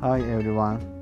Hi everyone.